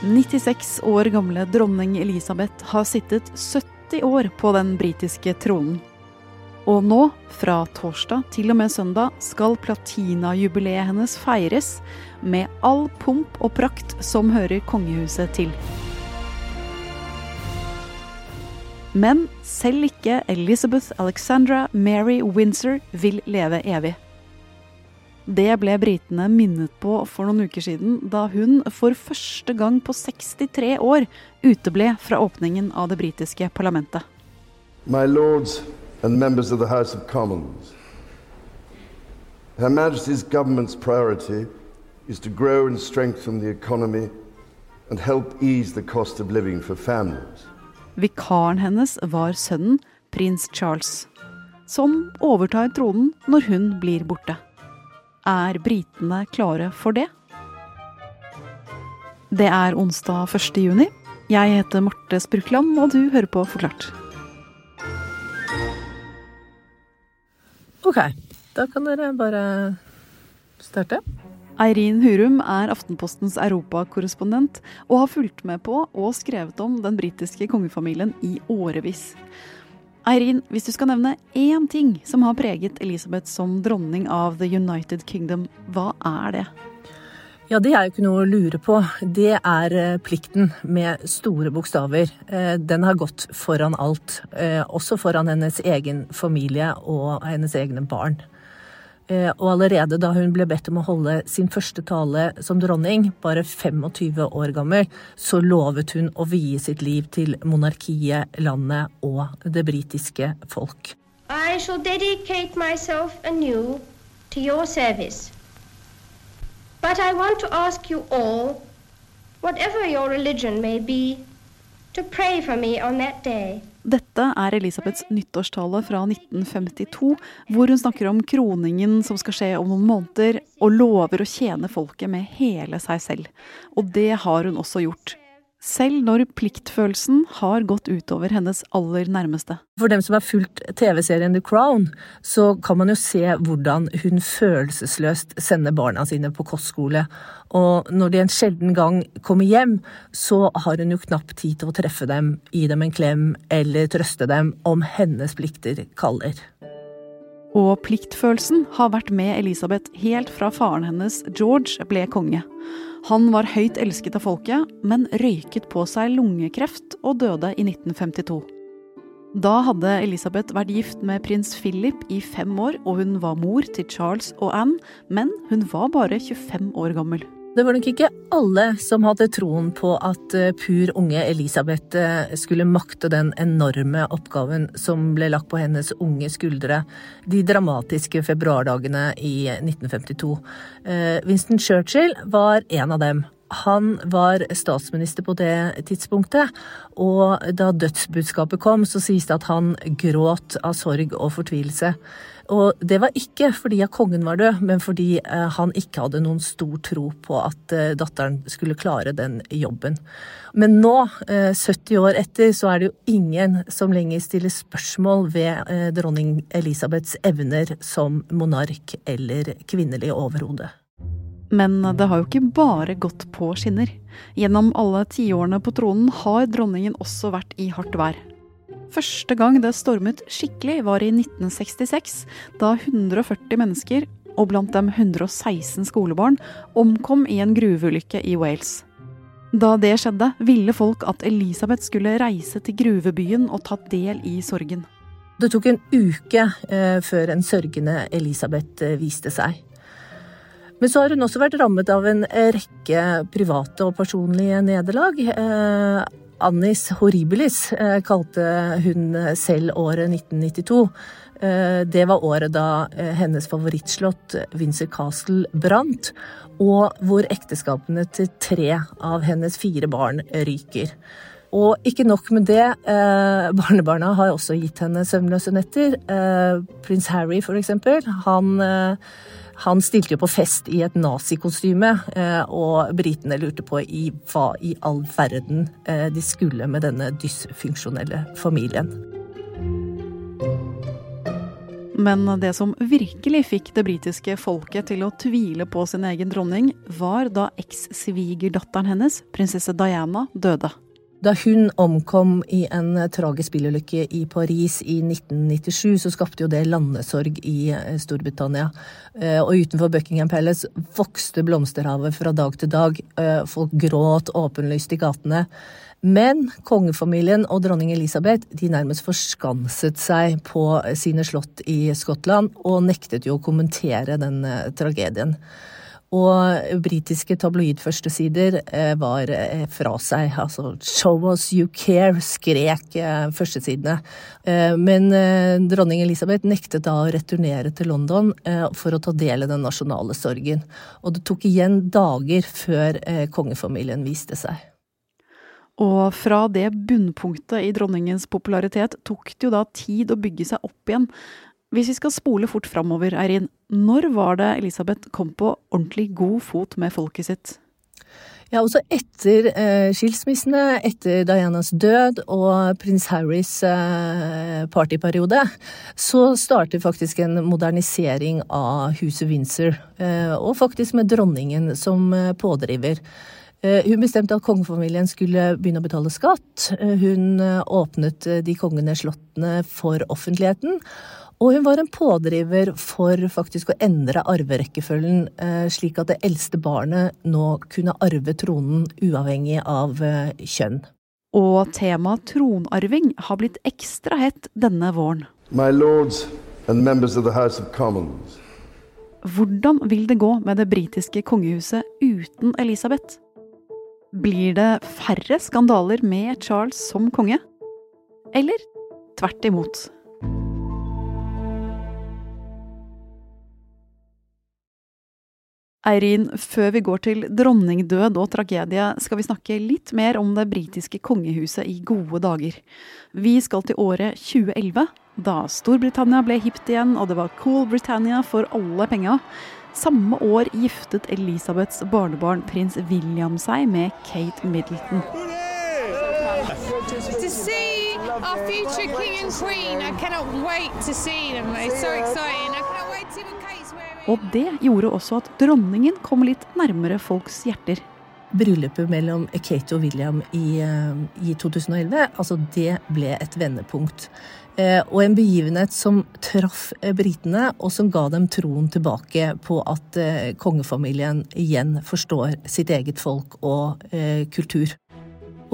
96 år gamle dronning Elisabeth har sittet 70 år på den britiske tronen. Og nå, fra torsdag til og med søndag, skal platinajubileet hennes feires med all pomp og prakt som hører kongehuset til. Men selv ikke Elizabeth Alexandra Mary Windsor vil leve evig. Det ble britene minnet på for noen uker siden, da hun for første gang på 63 år uteble fra åpningen av det britiske parlamentet. My lords, and members of the House of Commons. Her Majesty's government's priority is to grow and strengthen the economy and help ease the cost of living for families. Vikaren hennes var sønnen, prins Charles, som overtar tronen når hun blir borte. Er britene klare for det? Det er onsdag 1. juni. Jeg heter Marte Spurkland, og du hører på Forklart. Ok, da kan dere bare starte. Eirin Hurum er Aftenpostens europakorrespondent og har fulgt med på og skrevet om den britiske kongefamilien i årevis. Eirin, hvis du skal nevne én ting som har preget Elisabeth som dronning av The United Kingdom, hva er det? Ja, det er jo ikke noe å lure på. Det er eh, plikten med store bokstaver. Eh, den har gått foran alt. Eh, også foran hennes egen familie og hennes egne barn. Og allerede da hun ble bedt om å holde sin første tale som dronning, bare 25 år gammel, så lovet hun å vie sitt liv til monarkiet, landet og det britiske folk. I shall dedicate myself anew to your service. But I want to ask you all, whatever your religion may be, to pray for me on that day. Dette er Elisabeths nyttårstale fra 1952, hvor hun snakker om kroningen som skal skje om noen måneder, og lover å tjene folket med hele seg selv. Og det har hun også gjort. Selv når pliktfølelsen har gått utover hennes aller nærmeste. For dem som har fulgt TV-serien The Crown, så kan man jo se hvordan hun følelsesløst sender barna sine på kostskole. Og når de en sjelden gang kommer hjem, så har hun jo knapt tid til å treffe dem, gi dem en klem eller trøste dem om hennes plikter kaller. Og pliktfølelsen har vært med Elisabeth helt fra faren hennes, George, ble konge. Han var høyt elsket av folket, men røyket på seg lungekreft og døde i 1952. Da hadde Elisabeth vært gift med prins Philip i fem år, og hun var mor til Charles og Anne, men hun var bare 25 år gammel. Det var nok ikke alle som hadde troen på at eh, pur unge Elisabeth eh, skulle makte den enorme oppgaven som ble lagt på hennes unge skuldre de dramatiske februardagene i 1952. Eh, Winston Churchill var en av dem. Han var statsminister på det tidspunktet, og da dødsbudskapet kom, så sies det at han gråt av sorg og fortvilelse. Og det var ikke fordi at kongen var død, men fordi eh, han ikke hadde noen stor tro på at eh, datteren skulle klare den jobben. Men nå, 70 eh, år etter, så er det jo ingen som lenger stiller spørsmål ved dronning Elisabeths evner som monark eller kvinnelig overhode. Men det har jo ikke bare gått på skinner. Gjennom alle tiårene på tronen har dronningen også vært i hardt vær. Første gang det stormet skikkelig var i 1966, da 140 mennesker, og blant dem 116 skolebarn, omkom i en gruveulykke i Wales. Da det skjedde, ville folk at Elisabeth skulle reise til gruvebyen og ta del i sorgen. Det tok en uke eh, før en sørgende Elisabeth eh, viste seg. Men så har hun også vært rammet av en rekke private og personlige nederlag. Eh, Annis horribilis eh, kalte hun selv året 1992. Eh, det var året da eh, hennes favorittslott, Windsor Castle, brant, og hvor ekteskapene til tre av hennes fire barn ryker. Og ikke nok med det, barnebarna har også gitt henne søvnløse netter. Prins Harry, for eksempel, han han stilte jo på fest i et nazikostyme, eh, og britene lurte på i hva i all verden eh, de skulle med denne dysfunksjonelle familien. Men det som virkelig fikk det britiske folket til å tvile på sin egen dronning, var da eks-svigerdatteren hennes, prinsesse Diana, døde. Da hun omkom i en tragisk bilulykke i Paris i 1997, så skapte jo det landesorg i eh, Storbritannia. Eh, og utenfor Buckingham Palace vokste blomsterhavet fra dag til dag. Eh, folk gråt åpenlyst i gatene. Men kongefamilien og dronning Elisabeth de nærmest forskanset seg på sine slott i Skottland, og nektet jo å kommentere den tragedien. Og britiske tabloidførstesider eh, var eh, fra seg. Altså 'Show us you care', skrek eh, førstesidene. Men dronning Elisabeth nektet da å returnere til London for å ta del i den nasjonale sorgen. Og det tok igjen dager før kongefamilien viste seg. Og fra det bunnpunktet i dronningens popularitet tok det jo da tid å bygge seg opp igjen. Hvis vi skal spole fort framover, Eirin, når var det Elisabeth kom på ordentlig god fot med folket sitt? Ja, også etter eh, skilsmissene, etter Dianas død og prins Harrys eh, partyperiode, så startet faktisk en modernisering av huset Windsor, eh, og faktisk med dronningen som eh, pådriver. Eh, hun bestemte at kongefamilien skulle begynne å betale skatt. Eh, hun åpnet de kongene slottene for offentligheten. Og hun var en pådriver for faktisk å endre arverekkefølgen, eh, slik at det eldste barnet nå kunne arve tronen uavhengig av eh, kjønn. Og temaet tronarving har blitt ekstra hett denne våren. My lords and members of the House of Commons. Hvordan vil det gå med det britiske kongehuset uten Elisabeth? Blir det færre skandaler med Charles som konge? Eller tvert imot? Eirin, før vi går til dronningdød og tragedie, skal vi snakke litt mer om det britiske kongehuset i gode dager. Vi skal til året 2011, da Storbritannia ble hipt igjen, og det var Cool Britannia for alle penga. Samme år giftet Elisabeths barnebarn prins William seg med Kate Middleton. To see our future king and queen, I cannot wait to see them. It's so exciting. I Og det gjorde også at dronningen kom litt nærmere folks hjerter. Bryllupet mellom Kate og William i, eh, i 2011, altså det ble et vendepunkt. Eh, og en begivenhet som traff eh, britene, og som ga dem troen tilbake på at kongefamilien igjen forstår sitt eget folk og kultur.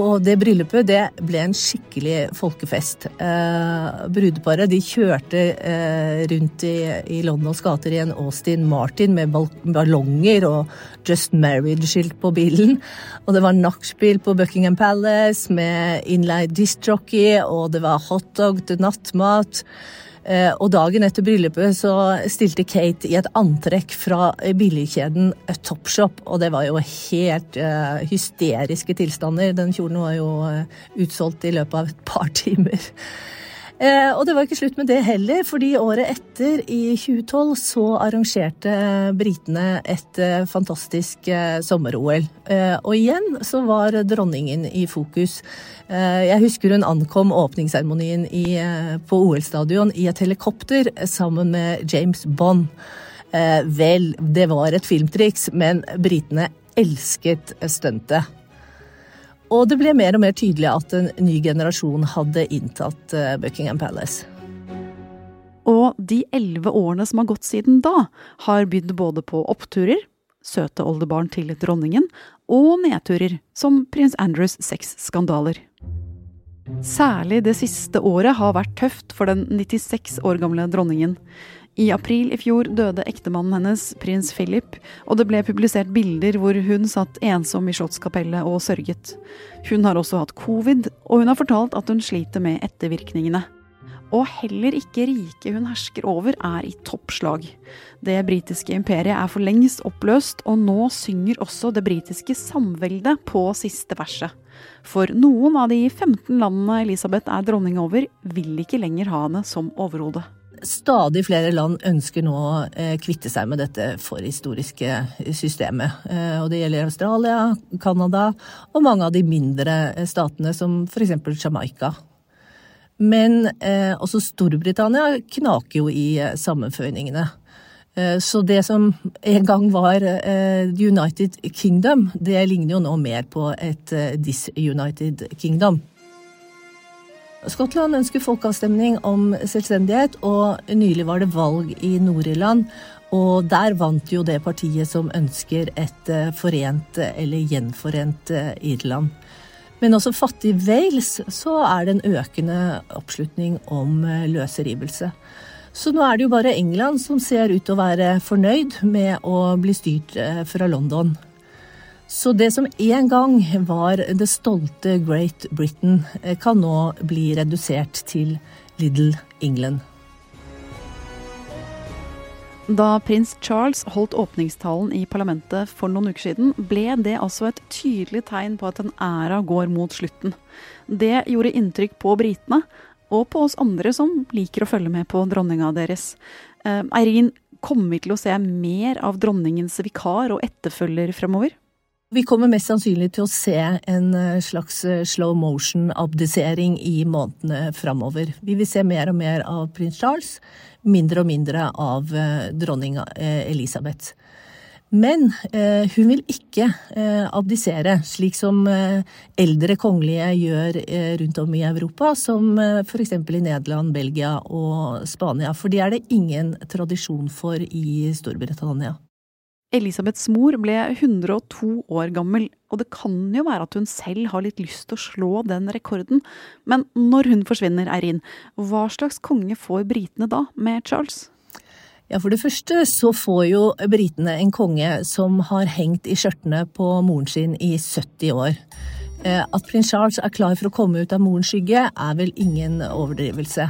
Og det bryllupet det ble en skikkelig folkefest. Eh, brudeparet de kjørte eh, rundt i, i, Londons gater i en Austin Martin med ballonger og Just Married-skilt på bilen. Og det var nachspiel på Buckingham Palace med innleid discjockey, og det var hotdog til nattmat. Eh, og dagen etter bryllupet så stilte Kate i et antrekk fra billigkjeden Topshop, og det var jo helt uh, hysteriske tilstander. Den kjolen var jo uh, utsolgt i løpet av et par timer. Eh, og det var ikke slutt med det heller, fordi året etter, i 2012, så arrangerte britene et eh, fantastisk eh, sommer-OL. Og igjen så var dronningen i fokus. Jeg husker hun ankom åpningsseremonien på OL-stadion i et helikopter sammen med James Bond. vel, det var et filmtriks, men britene elsket stuntet. Og det ble mer og mer tydelig at en ny generasjon hadde inntatt eh, Buckingham Palace. Og de elleve årene som har gått siden da, har bydd både på oppturer, søte oldebarn til dronningen, og nedturer, som prins Andrews sexskandaler. Særlig det siste året har vært tøft for den 96 år gamle dronningen. I april i fjor døde ektemannen hennes, prins Philip, og det ble publisert bilder hvor hun satt ensom i Slottskapellet og sørget. Hun har også hatt covid, og hun har fortalt at hun sliter med ettervirkningene. Og heller ikke riket hun hersker over, er i toppslag. Det britiske imperiet er for lengst oppløst, og nå synger også det britiske samveldet på siste verset. For noen av de 15 landene Elisabeth er dronning over, vil ikke lenger ha henne som overhode. Stadig flere land ønsker nå å eh, kvitte seg med dette forhistoriske systemet. Eh, og det gjelder Australia, Canada og mange av de mindre statene, som f.eks. Jamaica. Men eh, også Storbritannia knaker jo i eh, sammenføyningene. Eh, så det som en gang var eh, United Kingdom, det ligner jo nå mer på et eh, disunited kingdom. Skottland ønsker folkeavstemning om selvstendighet, og nylig var det valg i Nord-Irland. Og der vant jo det partiet som ønsker et forent eller gjenforent Irland. Men også fattig Wales så er det en økende oppslutning om eh, løsrivelse. Så nå er det jo bare England som ser ut til å være fornøyd med å bli styrt eh, fra London. Så det som en gang var det stolte Great Britain, eh, kan nå bli redusert til Little England. Da prins Charles holdt åpningstalen i parlamentet for noen uker siden, ble det altså et tydelig tegn på at en æra går mot slutten. Det gjorde inntrykk på britene, og på oss andre som liker å følge med på dronninga deres. Eh, Eirin, kommer vi til å se mer av dronningens vikar og etterfølger fremover? Vi kommer mest sannsynlig til å se en eh, slags eh, slow motion-abdisering i månedene framover. Vi vil se mer og mer av prins Charles mindre og mindre av eh, dronning Elisabeth. Men hun vil ikke abdisere, slik som eldre kongelige gjør rundt om i Europa, som f.eks. i Nederland, Belgia og Spania. For det er det ingen tradisjon for i Storbritannia. Elisabeths mor ble 102 år gammel, og det kan jo være at hun selv har litt lyst til å slå den rekorden. Men når hun forsvinner, Eirin, hva slags konge får britene da med Charles? Ja, For det første så får jo britene en konge som har hengt i skjørtene på moren sin i 70 år. Eh, at prins Charles er klar for å komme ut av morens skygge, er vel ingen overdrivelse.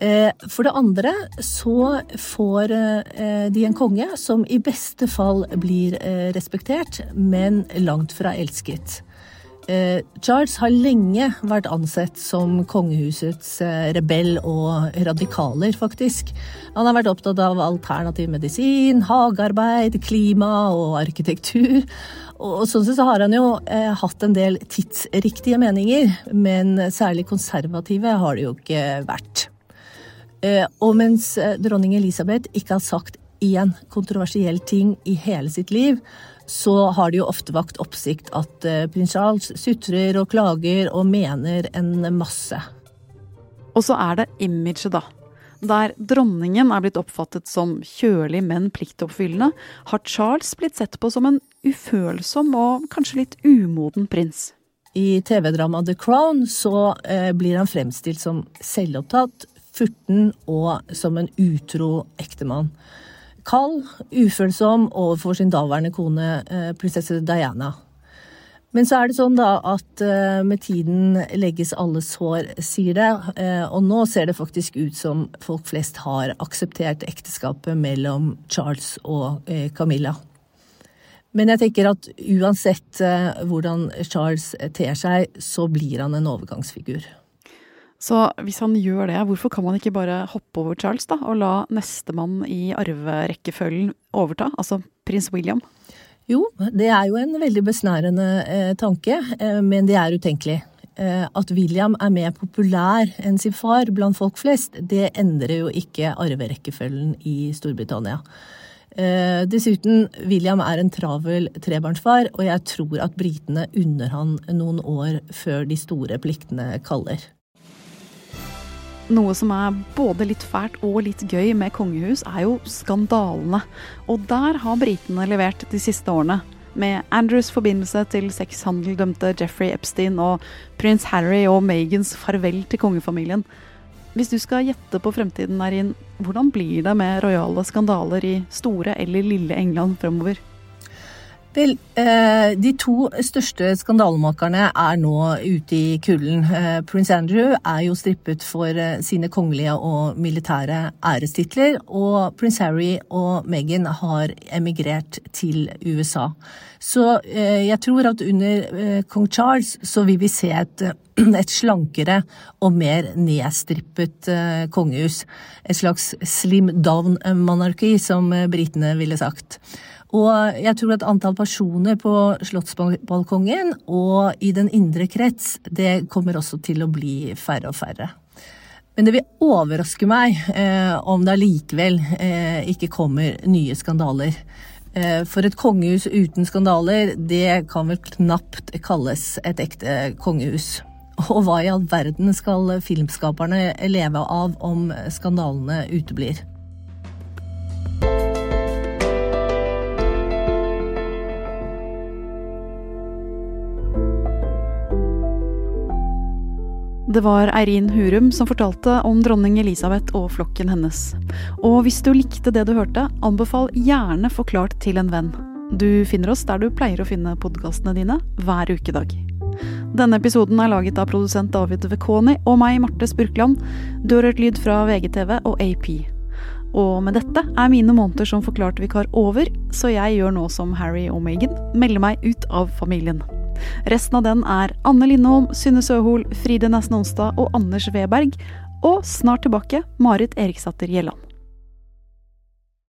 Eh, for det andre så får eh, de en konge som i beste fall blir eh, respektert, men langt fra elsket. Charles har lenge vært ansett som kongehusets rebell og radikaler, faktisk. Han har vært opptatt av alternativ medisin, hagearbeid, klima og arkitektur. Og sånn sett så har han jo hatt en del tidsriktige meninger, men særlig konservative har det jo ikke vært. Eh, og mens eh, dronning Elisabeth ikke har sagt én kontroversiell ting i hele sitt liv, så har det jo ofte vakt oppsikt at eh, prins Charles sutrer og klager og mener en masse. Og så er det imaget, da. Der dronningen er blitt oppfattet som kjølig, men pliktoppfyllende, har Charles blitt sett på som en ufølsom og kanskje litt umoden prins. I TV-dramaet The Crown så blir han fremstilt som selvopptatt, furten og som en utro ektemann. Kald, ufølsom overfor sin daværende kone, eh, prinsesse Diana. Men så er det sånn da at eh, med tiden legges alle sår, sier det. Eh, og nå ser det faktisk ut som folk flest har akseptert ekteskapet mellom Charles og Camilla. Men jeg tenker at uansett hvordan Charles ter seg, så blir han en overgangsfigur. Så hvis han gjør det, hvorfor kan man ikke bare hoppe over Charles da, og la nestemann i arverekkefølgen overta, altså prins William? Jo, det er jo en veldig besnærende eh, tanke, eh, men det er utenkelig. Eh, at William er mer populær enn sin far blant folk flest, det endrer jo ikke arverekkefølgen i Storbritannia. Eh, dessuten, William er en travel trebarnsfar, og jeg tror at britene unner han noen år før de store pliktene kaller. Noe som er både litt fælt og litt gøy med kongehus, er jo skandalene. Og der har britene levert de siste årene. Med Andrews forbindelse til sexhandeldømte Jeffrey Epstein og prins Harry og Megans farvel til kongefamilien. Hvis du skal gjette på fremtiden, Erin, hvordan blir det med rojale skandaler i store eller lille England fremover? Vel, eh, de to største skandalemakerne er nå ute i kulden. Prince Prins Andrew er jo strippet for eh, sine kongelige og militære ærestitler, og prins Harry og Meghan har emigrert til USA. Så jeg tror at under kong Charles så vil vi se et, et slankere og mer nedstrippet kongehus. Et slags slim down-monarki, som britene ville sagt. Og jeg tror at antall personer på Slottsbalkongen og i den indre krets, det kommer også til å bli færre og færre. Men det vil overraske meg eh, om det allikevel eh, ikke kommer nye skandaler. Eh, for et kongehus uten skandaler, det kan vel knapt kalles et ekte kongehus. Og hva i all verden skal filmskaperne leve av om skandalene uteblir? Det var Eirin Hurum som fortalte om dronning Elisabeth og flokken hennes. Og hvis du likte det du hørte, anbefal gjerne Forklart til en venn. Du finner oss der du pleier å finne podkastene dine, hver ukedag. Denne episoden er laget av produsent David Vekoni og meg, Marte Spurkland. Du har hørt lyd fra VGTV og AP. Og med dette er mine måneder som forklart vikar over, så jeg gjør nå som Harry og Meghan, melder meg ut av familien. Resten av den er Anne Lindholm, Synne Søhol, Fride Nesten Onsdag og Anders Weberg. Og snart tilbake Marit Eriksdatter Gjelland.